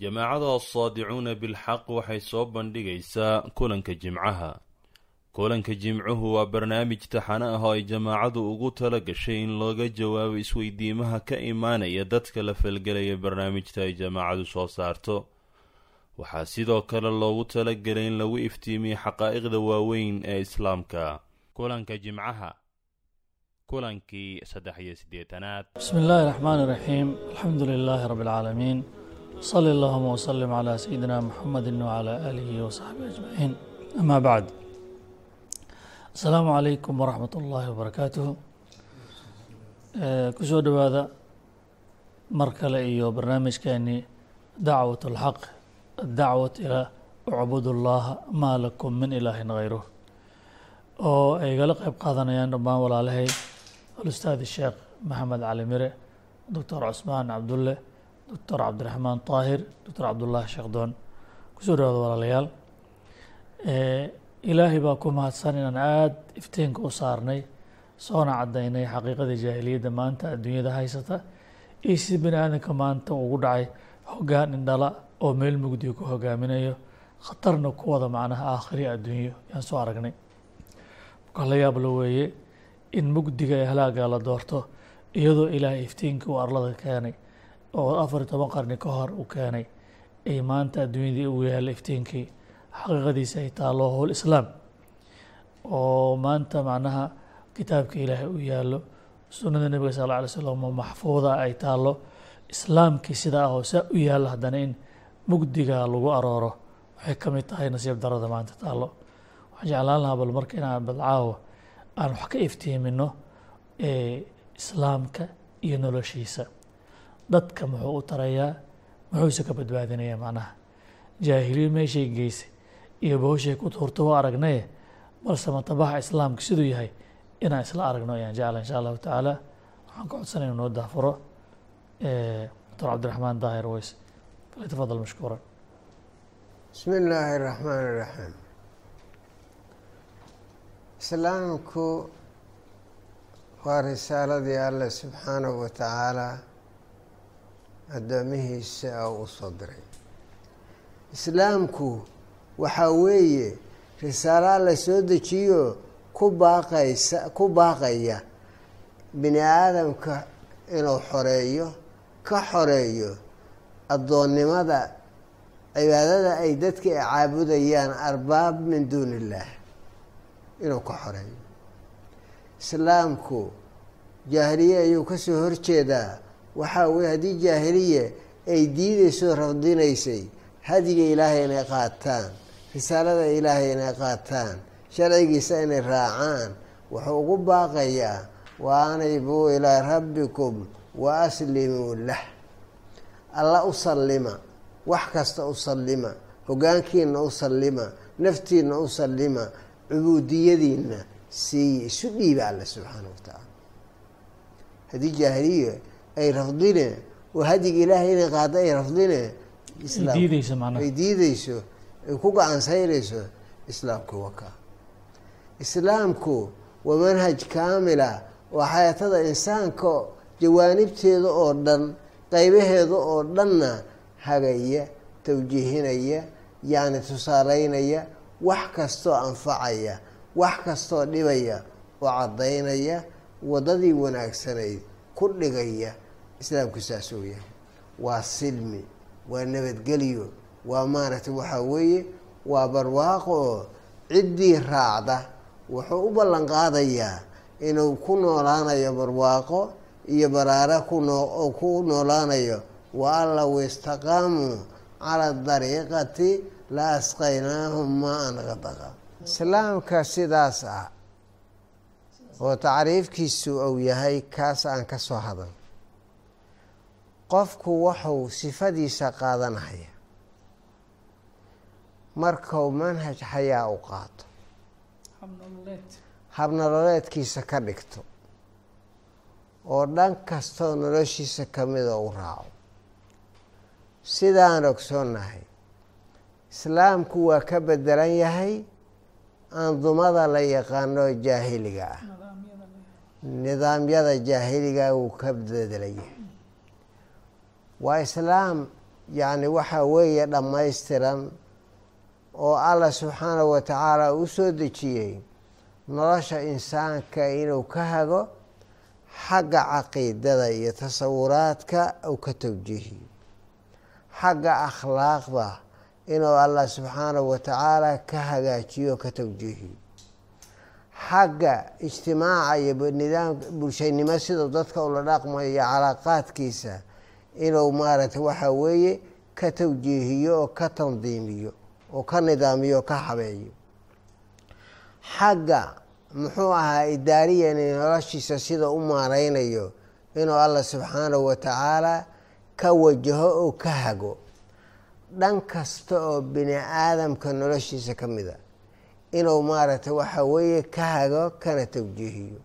jamaacada assaadicuuna bilxaq waxay soo bandhigaysaa kulanka jimcaha. Kulanka jimcuhu waa barnaamij taxane ah oo ay jamaacadu ugu tala gashay in looga jawaabo isweydiimaha ka imaanaya dadka la falgelaya barnaamijta ay jamaacadu soo saarto. Waxaa sidoo kale loogu talagelay in lagu iftiimiyo xaqaa'iqda waaweyn ee islaamka. Kulanka jimcaha kulankii saddex iyo siddeetanaad. Bismi illaahi raxmaani raxiim alxamdu lilaahi rabbi alcaalamiin allahuma wsalim calaa sayidina muxamedi wcalaa aalihi wasaxbihi ajmaciin amaa bacd asalaamu calaykum waraxmat ullaahi wabarakaatuhu ku soo dhowaada mar kale iyo barnaamijkeenii dacwat اlxaq adacwat ilaa ucbud اllaha maa lakum min ilaahin hayruh oo ay igala qeyb qaadanayaan dhammaan walaalahay alustaadi sheekh maxamed cali mire doctor cusmaan cabdulle doctor cabdiraxmaan طaahir doctor cabdullaahi sheekdoon ku soo dhawaada walaalayaal. Ilaahay baa ku mahadsan inaan aada iftiinka u saarnay soona caddaynay xaqiiqadii jaahiliyadda maanta adduunyada haysata iyo si bani aadamka maanta ugu dhacay hoggaan indhala oo meel mugdiga ku hogaaminayo khatarna ku wada macnaha aakhiri adduunyo. Yaan soo aragnay. Marka la yaabla weeye in mugdiga ee halaaga la doorto iyadoo ilaahay iftiinkii uu arlada keenay oo afar iyo toban qarni ka hor uu keenay ay maanta adduunyadii ugu yaalla iftiinkii xaqiiqadiisa ay taallo howl islaam oo maanta macnaha kitaabka ilaahay u yaallo sunnada nebiga sal alay slam oo maxfuuda ay taallo islaamkii sidaa ah oo saa u yaallo haddana in mugdiga lagu arooro. Waxay ka mid tahay nasiib darada maanta taallo waxaan jeclaan lahaa bal marka inaan badcaawo aan wax ka iftiimino islaamka iyo noloshiisa dadka muxuu u tarayaa muxuuse ka badbaadinayaa macnaha? Jaahiliya meeshay geysay iyo bawshay ku tuurta waa aragnaye balse matabaxa islaamka siduu yahay inaan isla aragno ayaan jecla insha allahu tacaala. Waxaan ka codsanaya noo daafuro. Doctor cabdiraxmaan daahir weys falyatafadal mashkuuran. Bismi illaahi اraxmaan اraxiim islaamku waa risaaladii alle subxaanahu wa tacaala addoomihiisa oo u soo diray. Islaamku waxaa weeye risaalo alla soo dejiyo ku baaqaysa ku baaqaya bini aadamka inuu xoreeyo ka xoreeyo addoonnimada cibaadada ay dadka caabudayaan arbaab min duuni illaah inuu ka xoreeyo. Islaamku jaahiliye ayuu ka soo horjeedaa waxaa weye haddii jaahiliye ay diideyso rafdinaysay hadiga ilaahay inay qaataan risaalada ilaahay inay qaataan sharcigiisa inay raacaan wuxuu ugu baaqayaa wa anibuu ilaa rabbikum wa aslimuu lah. Alla u sallima wax kasta u sallima hogaankiina u sallima naftiina u sallima cubuudiyadiina siiye isu dhiiba alle subxaana wa tacaala. Haddii jaahiliye ay rafdine oo hadiga ilaahay inay qaado ay rafdine ay diideyso ay ku gacan sayrayso islaamku waka islaamku waa manhaj kaamila oo xayaatada insaanka jawaanibteeda oo dhan qeybaheeda oo dhanna hagaya tawjiihinaya yacni tusaaleynaya wax kastoo anfacaya wax kastoo dhibaya oo caddaynaya waddadii wanaagsanayd ku dhigaya islaamku saas yahay. Waa silmi waa nabadgelyo waa maaragtay waxaa weeye waa barwaaqo oo ciddii raacda wuxuu u ballan qaadayaa inuu ku noolaanayo barwaaqo iyo baraare kunoo ku noolaanayo. Wa an low istaqaamuu cala dariiqati la asqaynaahum maa an qadaqa. Islaamka sidaas ah oo tacriifkiisu uu yahay kaas aan ka soo hadan qofku wuxuu sifadiisa qaadanaya. Markuu manhaj xayaa u qaato. Habnololeedkiisa ka dhigto. Oo dhan kastoo noloshiisa kamida u raaco. Sidaan ogsoonnahay islaamku waa ka bedelan yahay andumada la yaqaano jaahiliga ah. Nidaamyada jaahiliga wuu ka bedelan yahay waa islaam yacni waxaa weeye dhammaystiran oo allah subxaanahu wa tacaala u soo dejiyey nolosha insaanka inuu ka hago xagga caqiidada iyo tasawuraadka uu ka tawjiihiyo xagga akhlaaqda inuu allah subxaanahu wa tacaala ka hagaajiyo ka tawjiihiyo xagga ijtimaaca iyo nidaam bulshaynimo siduu dadka ula dhaqmayo iyo calaaqaadkiisa inuu maaragtay waxaa weeye ka tawjiihiyo oo ka tandiimiyo oo ka nidaamiyo oo ka habeeyo. Xagga muxuu ahaa idaariyan noloshiisa sida u maareynayo inuu allah subxaanahu wa tacaala ka wajaho oo ka hago. Dhan kasta oo bini aadamka noloshiisa ka mid a inuu maaragtay waxa weeye ka hago kana tawjiihiyo.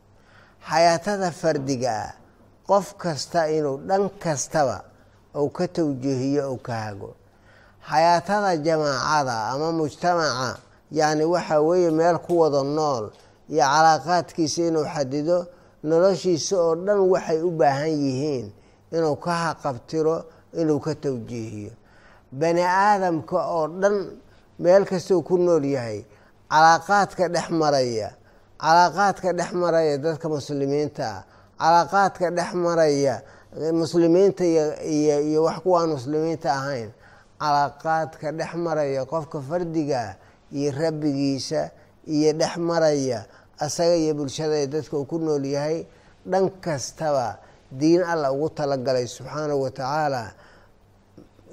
Xayaatada fardiga ah qof kasta inuu dhan kastaba uu ka tawjiihiyo ou ka hago. Xayaatada jamaacada ama mujtamaca yacni waxa weeye meel ku wada nool iyo calaaqaadkiisa inuu xadido noloshiisa oo dhan waxay u baahan yihiin inuu ka haqabtiro inuu ka tawjiihiyo bani aadamka oo dhan meel kastuu ku nool yahay calaaqaadka dhex maraya calaaqaadka dhex maraya dadka muslimiinta ah calaaqaadka dhex maraya muslimiinta iyo wax kuwaan muslimiinta ahayn calaaqaadka dhex maraya qofka fardiga iyo rabbigiisa iyo dhex maraya asaga iyo bulshada dadka uu ku nool yahay dhan kastaba diin alla ugu talagalay subxaanahu wa tacaala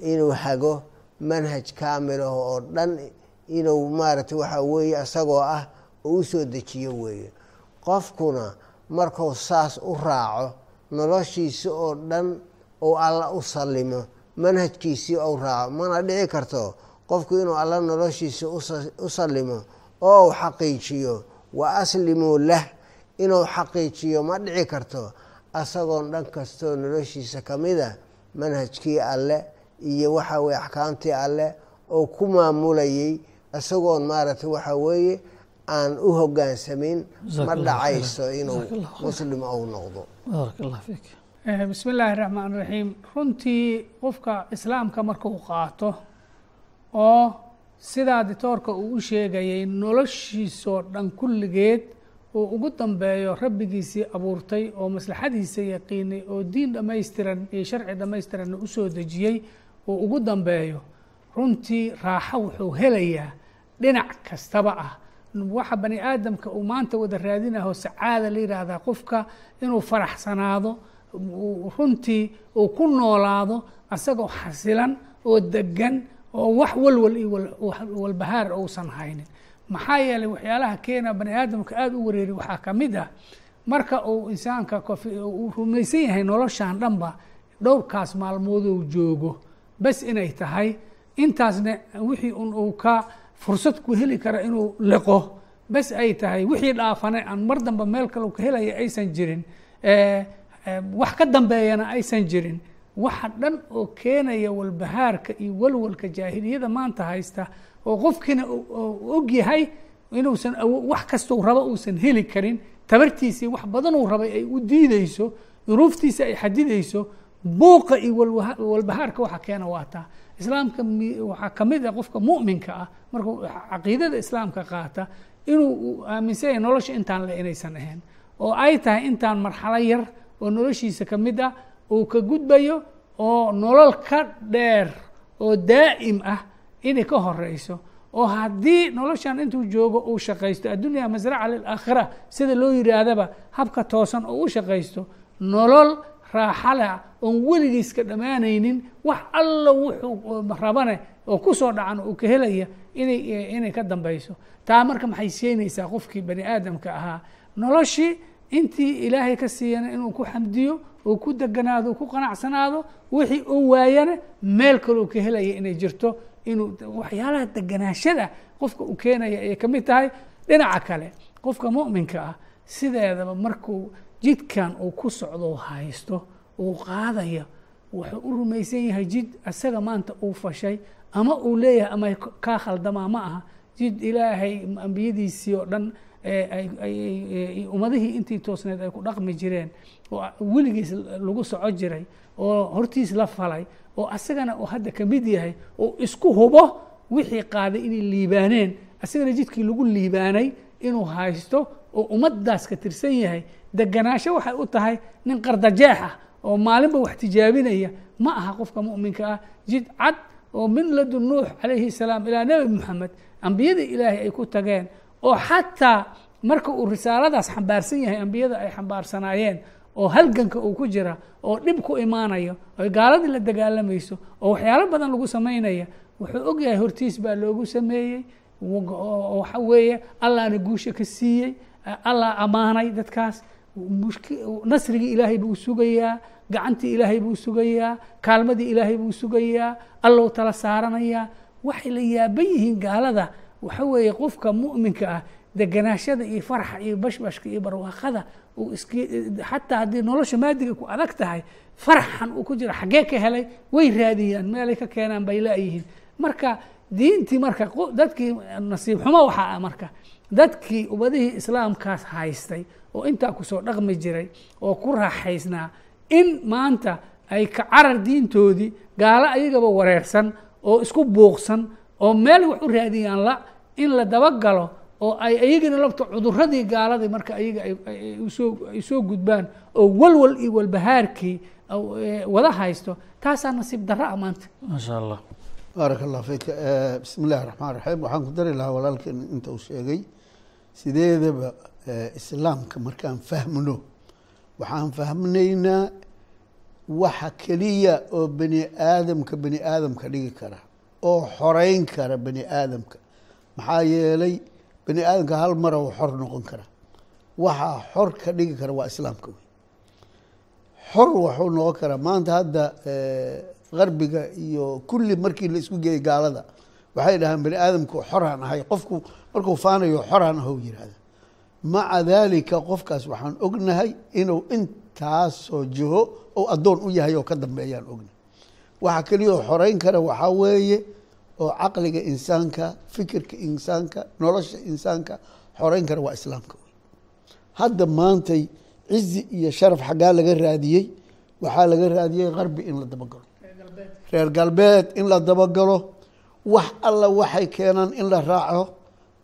inuu hago manhaj kaamil ah oo dhan inuu maaragtay waxaa weeye isagoo ah oo u soo dejiyo weeye. Qofkuna markuu saas u raaco noloshiisi oo dhan ou alla u sallimo manhajkiisii ou raaco mana dhici karto qofku inuu alla noloshiisi u sallimo oo u xaqiijiyo wa aslimuu lah inuu xaqiijiyo ma dhici karto. Asagoon dhan kastoo noloshiisa ka mida manhajkii alle iyo waxa weye axkaamtii alle oo ku maamulayay isagoon maaragtay waxaa weeye aan u hogaansamin ma dhacayso inuu muslim ou noqdo. Fiik. Bismi illaahi raxmaan raxiim runtii qofka islaamka markuu qaato oo sidaa ditoorka uu u sheegayay noloshiisoo dhan kulligeed uu ugu dambeeyo rabbigiisii abuurtay oo maslaxadiisa yaqiinay oo diin dhammaystiran iyo sharci dhammaystiranna u soo dejiyey uu ugu dambeeyo. Runtii raaxo wuxuu helayaa dhinac kastaba ah waxa bani aadamka uu maanta wada raadinaho sacaada la yidhaahdaa qofka inuu faraxsanaado runtii uu ku noolaado asagoo xasilan oo degan oo wax walwal iyo walbahaar uusan haynin. Maxaa yeelay waxyaalaha keena bani aadamka aada u wareeri waxaa ka mid ah marka uu insaanka uu rumaysan yahay noloshan dhanba dhowrkaas maalmoodou joogo bas inay tahay. Intaasna wixii un uu ka fursad ku heli kara inuu liqo bas ay tahay wixii dhaafane aan mar damba meel kale ka helaya aysan jirin wax ka dambeeyana aysan jirin. Waxa dhan oo keenaya walbahaarka iyo walwalka jaahiliyada maanta haysta oo qofkiina og yahay inuusan wax kastou rabo uusan heli karin. Tabartiisii wax badanuu rabay ay u diideyso duruuftiisa ay xadideyso buuqa iyo walbahaarka waxa keena waa taa islaamka waxaa ka mid ah qofka mu'minka ah markuu caqiidada islaamka qaata inuu aaminsan yahay nolosha intaan le inaysan ahayn oo ay tahay intaan marxalo yar oo noloshiisa ka mid ah uu ka gudbayo oo nolol ka dheer oo daa'im ah inay ka horeyso oo haddii noloshan intuu joogo uu shaqaysto addunya masraca lilaakhira sida loo yidhaahdaba habka toosan oo u shaqaysto nolol raaxala oon weligiiska dhammaanaynin wax alla wuxuu rabane oo ku soo dhacan uu ka helaya inay inay ka dambeyso taa marka maxay seenaysaa qofkii bani aadamka ahaa? Noloshii intii ilaahay ka siiyana inuu ku xamdiyo uu ku deganaado ku qanacsanaado wixii uu waayana meel kaleu ka helaya inay jirto inuu waxyaalaha deganaashada qofka uu keenaya ayay ka mid tahay dhinaca kale. Qofka mu'minka ah sideedaba markuu jidkan uu ku socdo haysto uu qaadayo wuxuu u rumaysan yahay jid isaga maanta uu fashay ama uu leeyahay ama kaa khaldamaa ma aha jid ilaahay ambiyadiisii oo dhan ummadihii intii toosneed ay ku dhaqmi jireen oo weligiis lagu soco jiray oo hortiis la falay oo asagana uu hadda ka mid yahay oo isku hubo wixii qaaday inay liibaaneen asagana jidkii lagu liibaanay inuu haysto oo ummaddaas ka tirsan yahay deganaansho waxay u tahay nin qardajeex ah oo maalinba wax tijaabinaya ma aha qofka mu'minka ah jid cad oo min ladun nuux calayhi salaam ilaa nebi moxamed ambiyada ilaahay ay ku tageen oo xataa marka uu risaaladaas xambaarsan yahay ambiyada ay xambaarsanaayeen oo halganka uu ku jira oo dhib ku imaanayo oo gaaladii la dagaalamayso oo waxyaalo badan lagu samaynaya wuxuu og yahay hortiis baa loogu sameeyey waxa weeye allahna guusha ka siiyey allah ammaanay dadkaas. Nasrigii ilaahay buu sugayaa gacantii ilaahay buu sugayaa kaalmadii ilaahay buu sugayaa allow tala saaranayaa waxay la yaaban yihiin gaalada. Waxa weeye qofka mu'minka ah deganaashada iyo farxa iyo bashbashka iyo barwaaqada uu isk xataa haddii nolosha maadiga ku adag tahay farxan uu ku jira xaggee ka helay way raadiyaan meelay ka keenaan bay laayihiin marka diintii marka dadkii nasiib xumo waxaa ah marka dadkii umadihii islaamkaas haystay oo intaa ku soo dhaqmi jiray oo ku raaxaysnaa in maanta ay ka carar diintoodii gaalo ayagaba wareersan oo isku buuqsan oo meel wax u raadiyaan la in la dabagalo oo ay ayagana labta cuduradii gaaladii marka ayaga ay soo gudbaan oo walwal iyo walbahaarkii wada haysto taasaa nasiib darra a maanta. Maasha allah. Baaraka allah fik bismi illahi raxmaan raxiim waxaan ku dari lahaa walaalkeen inta uu sheegay sideedaba islaamka markaan fahmno? Waxaan fahmnaynaa waxa keliya oo bani aadamka bani aadamka dhigi kara oo xoreyn kara bani aadamka. Maxaa yeelay bani aadamka hal mara u xor noqon kara. Waxaa xor ka dhigi kara waa islaamka wey xor waxuu noqon karaa maanta hadda garbiga iyo kulli markii la isku geeyay gaalada waxay dhahaan bani aadamku xoraan ahay qofku markuu faanayo xoraan aho yihahda maca daalika qofkaas waxaan ognahay inuu intaasoo jiho ou addoon u yahay oo ka dambeeyaan ognahay waxa keliya oo xoreyn kara waxaa weeye oo caqliga insaanka fikirka insaanka nolosha insaanka xoreyn kara waa islaamka. Wey hadda maantay cizi iyo sharaf xaggaa laga raadiyey waxaa laga raadiyey qarbi in la dabagalo. Reer galbeed in la dabagalo wax alla waxay keenaan in la raaco.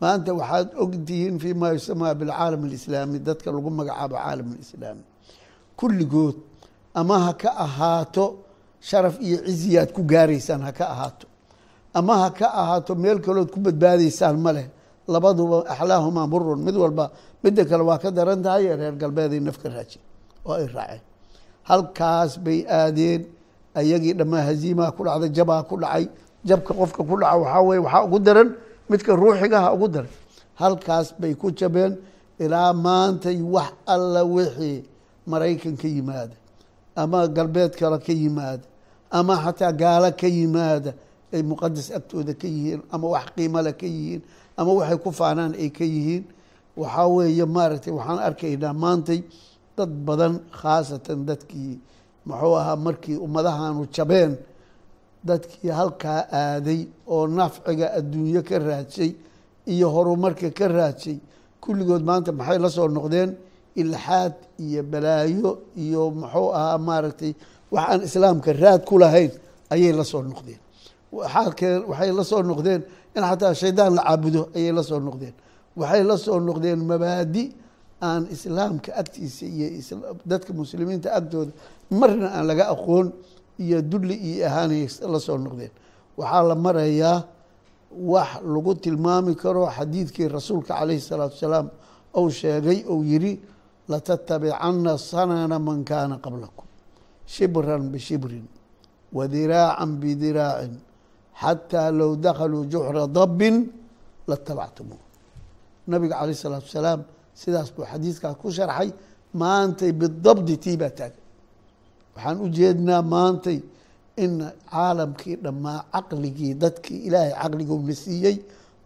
Maanta waxaad ogtihiin fi ma yusamaa bilcaalam alislaami dadka lagu magacaabo caalam alislaami. Kulligood ama ha ka ahaato sharaf iyo ciziyaad ku gaaraysaan ha ka ahaato. Ama ha ka ahaato meel kalood ku badbaadaysaan ma leh. Labaduba axlaahumaa murun mid walba midda kale waa ka daran tahay reer galbeeday nafka raajin oo ay raaceen. Halkaas bay aadeen ayagii dhammaa haziimaha ku dhacday jabaa ku dhacay jabka qofka ku dhaca waxaa weye waxaa ugu daran midka ruuxigaha ugu daran. Halkaas bay ku jabeen ilaa maantay wax alla wixii maraykan ka yimaada ama galbeed kale ka yimaada ama xataa gaalo ka yimaada ay muqadas agtooda ka yihiin ama wax qiimale ka yihiin ama waxay ku faanaan ay ka yihiin. Waxaa weeye maaragtay waxaan arkaynaa maantay dad badan khaasatan dadkii muxuu ahaa markii ummadahanu jabeen dadkii halkaa aaday oo nafciga adduunyo ka raadsay iyo horumarka ka raadsay kulligood maanta maxay la soo noqdeen? Ilxaad iyo balaayo iyo muxuu ahaa maaragtay wax aan islaamka raad ku lahayn ayay la soo noqdeen. Waxaa waxay la soo noqdeen in xataa shaydaan la caabudo ayay la soo noqdeen. Waxay la soo noqdeen mabaadi aan islaamka agtiisa iyo dadka muslimiinta agtooda marna aan laga aqoon iyo dulli iyo ahaanay la soo noqdeen. Waxaa la marayaa wax lagu tilmaami karo xadiidkii rasuulka calayhi salaatu wasalaam ou sheegay ou yiri latattabicana sanana man kaana qablakum. Shibran bishibrin wadiraacan bidiraacin xataa low dakhaluu juxra dabbin latabactumuuh. Nabiga calayh isalaatu wasalaam sidaas buu xadiidkaas ku sharxay maantay bidabdi tii baa taagan waxaan u jeednaa maantay in caalamkii dhammaa caqligii dadkii ilaahay caqligowna siiyey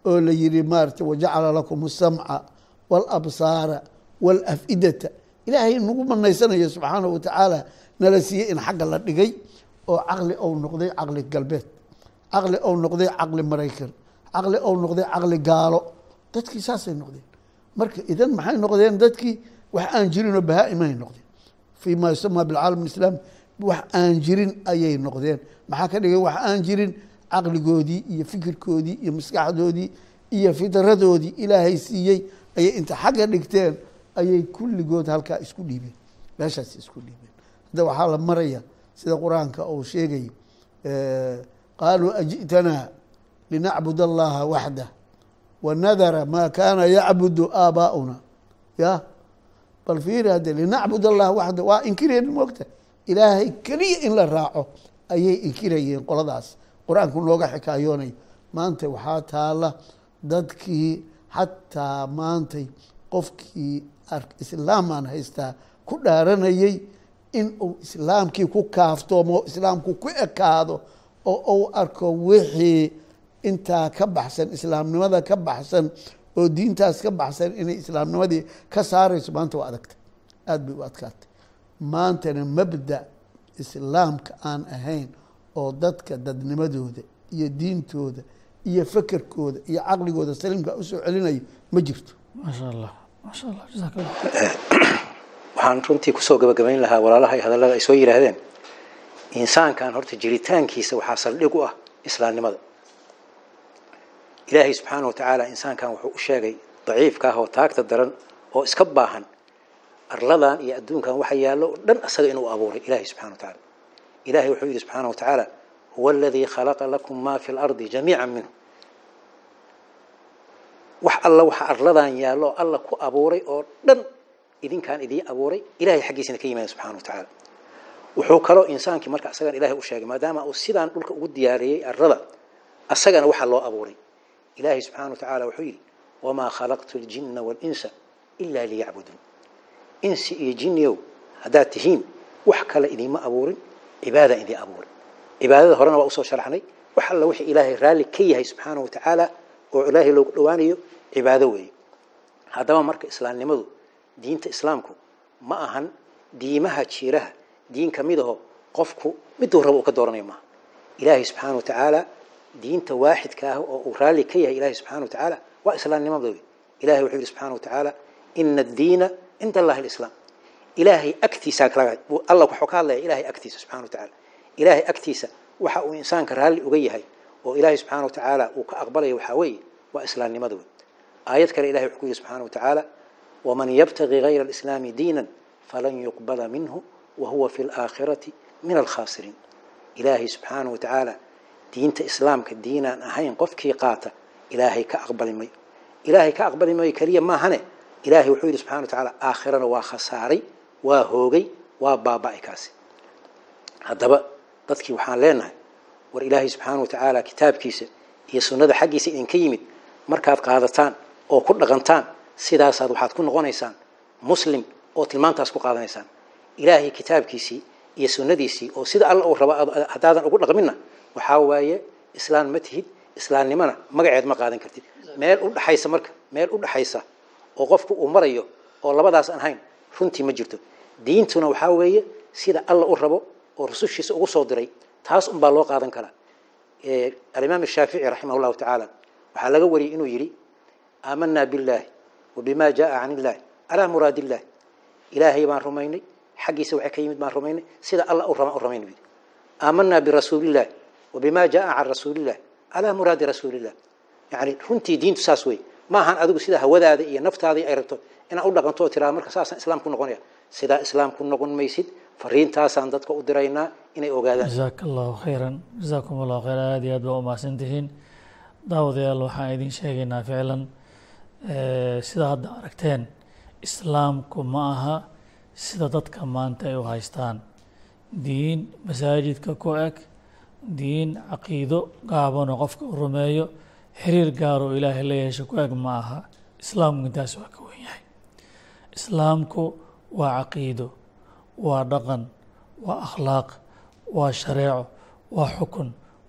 oo la yihi maarata wajacala lakum asamca waalabsaara waalafidata ilaahay nagu manaysanayo subxaanahu watacaala nala siiyey in xagga la dhigay oo caqli ou noqday caqli galbeed caqli ou noqday caqli maraykan caqli ou noqday caqli gaalo. Dadkii saasay noqdeen. Marka idan maxay noqdeen dadkii? Wax aan jirinoo bahaa-imahay noqdeen fii ma yusamaa bilcaalam islaami wax aan jirin ayay noqdeen. Maxaa ka dhigay wax aan jirin? Caqligoodii iyo fikirkoodii iyo maskaxdoodii iyo fidradoodii ilaahay siiyey ayay inta xagga dhigteen ayay kulligood halkaa isku dhiibeen. Meeshaas isku dhiibeen. Hadda waxaa la maraya sida qur'aanka uu sheegay qaaluu aji'tanaa linacbud allaha waxdah wanadara maa kaana yacbudu aabaa'una ya bal fiiri hadde linacbud allaha waxda waa inkireen moogta ilaahay keliya in la raaco ayay inkirayeen qoladaas. Qur'aanku nooga xikaayoonayo maanta waxaa taala dadkii xataa maantay qofkii islaamaan haystaa ku dhaaranayay in uu islaamkii ku kaaftoomo islaamku ku ekaado oo uu arko wixii intaa ka baxsan islaamnimada ka baxsan oo diintaas ka baxsan inay islaamnimadii ka saarayso maanta waa adagta aada bay u adkaatay. Maantana mabda islaamka aan ahayn oo dadka dadnimadooda iyo diintooda iyo fekerkooda iyo caqligooda saliimka u soo celinayo ma jirto. Maasha allah maasha allah jazaak allah waxaan runtii ku soo gabagabayn lahaa walaalaha hadallada ay soo yidhaahdeen. Insaankan horta jiritaankiisa waxaa saldhig u ah islaamnimada ilaahay subxaana wa tacaala insaankan wuxuu u sheegay daciifka ah oo taagta daran oo iska baahan arladan iyo adduunkan waxa yaallo o dhan asaga inuu abuuray ilahay subxana wa tacala ilahay wuxuu yidhi subxaana wa tacaala huwa aladii khalaqa lakum ma fi lardi jamiica minhu. Wax alla waxa arladan yaallo oo alla ku abuuray oo dhan idinkaan idiin abuuray ilahay xaggiisana ka yimaada subxana wa tacaala wuxuu kaloo insaankii marka asagan ilahay u sheegay maadaama uu sidaan dhulka ugu diyaariyey arlada asagana waxaa loo abuuray ilaahay subxana wa tacaala wuxuu yidhi wamaa khalaqtu ljinna waalinsa ilaa liyacbuduun insi iyo jinniyow haddaad tihiin wax kale idiinma abuurin cibaada idiin abuuray cibaadada horena waa u soo sharaxnay wax alla wixii ilaahay raalli ka yahay subxaana wa tacaala oo ilaahay loogu dhowaanayo cibaado weeye haddaba marka islaamnimadu diinta islaamku ma ahan diimaha jiiraha diin ka mid aho qofku miduu rabo uu ka subxaana diinta waaxidka ah oo uu raalli ka yahay ilahay subxana wa tacaala waa islaamnimada wey ilahay wuxuu yihi subxana wa tacaala ina addiina cinda allahi alislaam ilaahay agtiisa alla wuxuu ka hadlaya ilahay agtiisa subxana wa tacaala ilahay agtiisa waxa uu insaanka raalli uga yahay oo ilaahay subxaana wa tacaala uu ka aqbalaya waxaa weeye waa islaamnimada wey aayad kale ilahay wuxuu ku yihi subxana wa tacaala waman yabtagi gayra alislaami diinan falan yuqbala minhu wa huwa fi laakhirati min alkhaasiriin ilaahay subxaana wa tacaala diinta islaamka diinaan ahayn qofkii qaata ilaahay ka aqbali mayo ilaahay ka aqbali mayo keliya maahane? Ilahay wuxuu yidhi subxana wa tacaala aakhirana waa khasaaray waa hoogay waa baaba-ay kaasi. Haddaba dadkii waxaan leenahay war ilaahay subxaana wa tacaala kitaabkiisa iyo sunnada xaggiisa idinka yimid markaad qaadataan oo ku dhaqantaan sidaasaad waxaad ku noqonaysaan muslim oo tilmaantaas ku qaadanaysaan. Ilaahay kitaabkiisii iyo sunnadiisii oo sida alla uu rabo haddaadan ugu dhaqminna waxaa waaye islaan ma tihid islaamnimona magaceed ma qaadan kartid. Meel u dhaxaysa marka meel u dhaxaysa oo qofku uu marayo oo labadaas aan ahayn runtii ma jirto. Diintuna waxaa weeye sida alla u rabo oo rusushiisa ugu soo diray taas unbaa loo qaadan karaa. Alimaam shaafici raximah llahu tacaala waxaa laga wariyey inuu yidhi aamanaa billaahi wa bima jaa can illahi calaa muraadi illahi ilaahay baan rumaynay xaggiisa waxay ka yimid baan rumaynay sida alla u raba u rumayn yidhi aamanaa birasuulillahi wa bima jaa can rasuulillahi calaa muraadi rasuulillah yani runtii diintu saas wey maahan adigu sida hawadaada iyo naftaadii ay rabto inaad u dhaqanto oo tiraa marka saasaan islaam ku noqonaya sidaa islaam ku noqon maysid fariintaasaan dadka u diraynaa inay ogaadaan jazaaka allahu khayran jazaakum allahu khayran aada iyo aad baa umahadsan tihiin daawadayaal waxaan idin sheegaynaa ficlan sida hadda aragteen islaamku ma aha sida dadka maanta ay u haystaan diin masaajidka ku eg diin caqiido gaabanoo qofka u rumeeyo xiriir gaaroo ilaahay la yeesho ku eg ma aha islaamku intaas waa ka wen yahay. Islaamku waa caqiido waa dhaqan waa akhlaaq waa shareeco waa xukun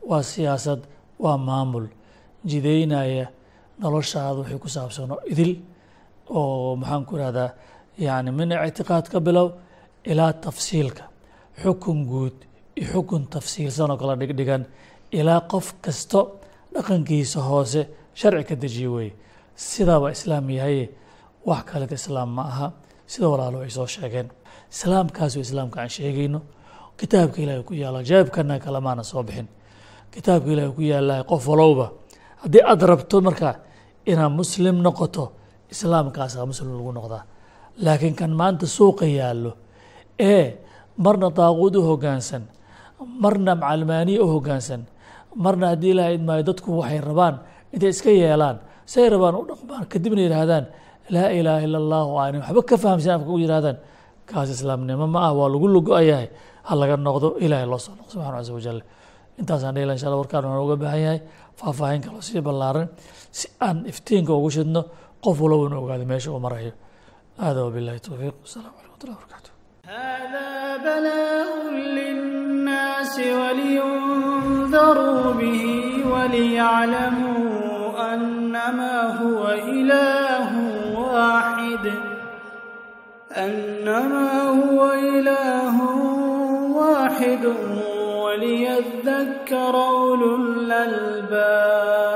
waa siyaasad waa maamul. Jideynaya noloshaada wixii ku saabsano idil oo maxaan ku ihahdaa yani min ictiqaad ka bilow ilaa tafsiilka. Xukun guud iyo xukun tafsiilsan oo kala dhigdhigan ilaa qof kasto dhaqankiisa hoose sharci ka dejiye weeye sidaaba islaam yahaye wax kaleta islaam ma aha. Sida walaalo ay soo sheegeen. Islaamkaasoo islaamka aan sheegayno. Kitaabka ilaahay ku yaalla jawaabkana kalemaana soo bixin. Kitaabka ilaahay ku yaalla qof walowba haddii aada rabto marka inaad muslim noqoto islaamkaasaa muslim lagu noqdaa. Laakiin kan maanta suuqa yaallo ee marna daaquud u hoggaansan marna macalmaaniye u hoggaansan marna haddii ilaahay idmaayo dadku waxay rabaan intay iska yeelaan. Say rabaan u dhaqmaan kadibna yidhaahdaan laa ilaaha ila allahu aanay waxba ka fahamsan afka u yidhahdaan kaas islaamnimo ma ah waa lagu lugo-ayahay ha laga noqdo ilaahay loo soo noqdo subxana casa wajal intaasaan dhehila insha alla warkaan waan uga baahan yahay faahfaahin kaloo sii ballaaran si aan iftiinka ugu shidno qof walba inu ogaado meesha uu marayo. Hada wabillahi towfiiq wasalaamu calaykum watullahi wabarakatu الناس ولينذروا به وليعلموا أنما هو إله واحد أنما هو إله واحد وليذكر أولو الألباب